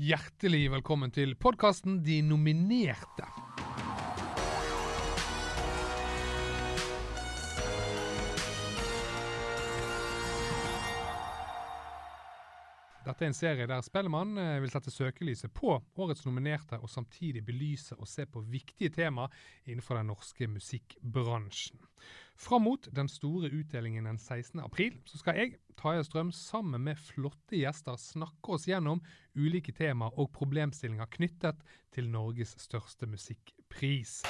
Hjertelig velkommen til podkasten De nominerte. Dette er en serie der Spellemann eh, vil sette søkelyset på årets nominerte, og samtidig belyse og se på viktige tema innenfor den norske musikkbransjen. Fram mot den store utdelingen den 16. april så skal jeg, Taja Strøm, sammen med flotte gjester snakke oss gjennom ulike tema og problemstillinger knyttet til Norges største musikkpris.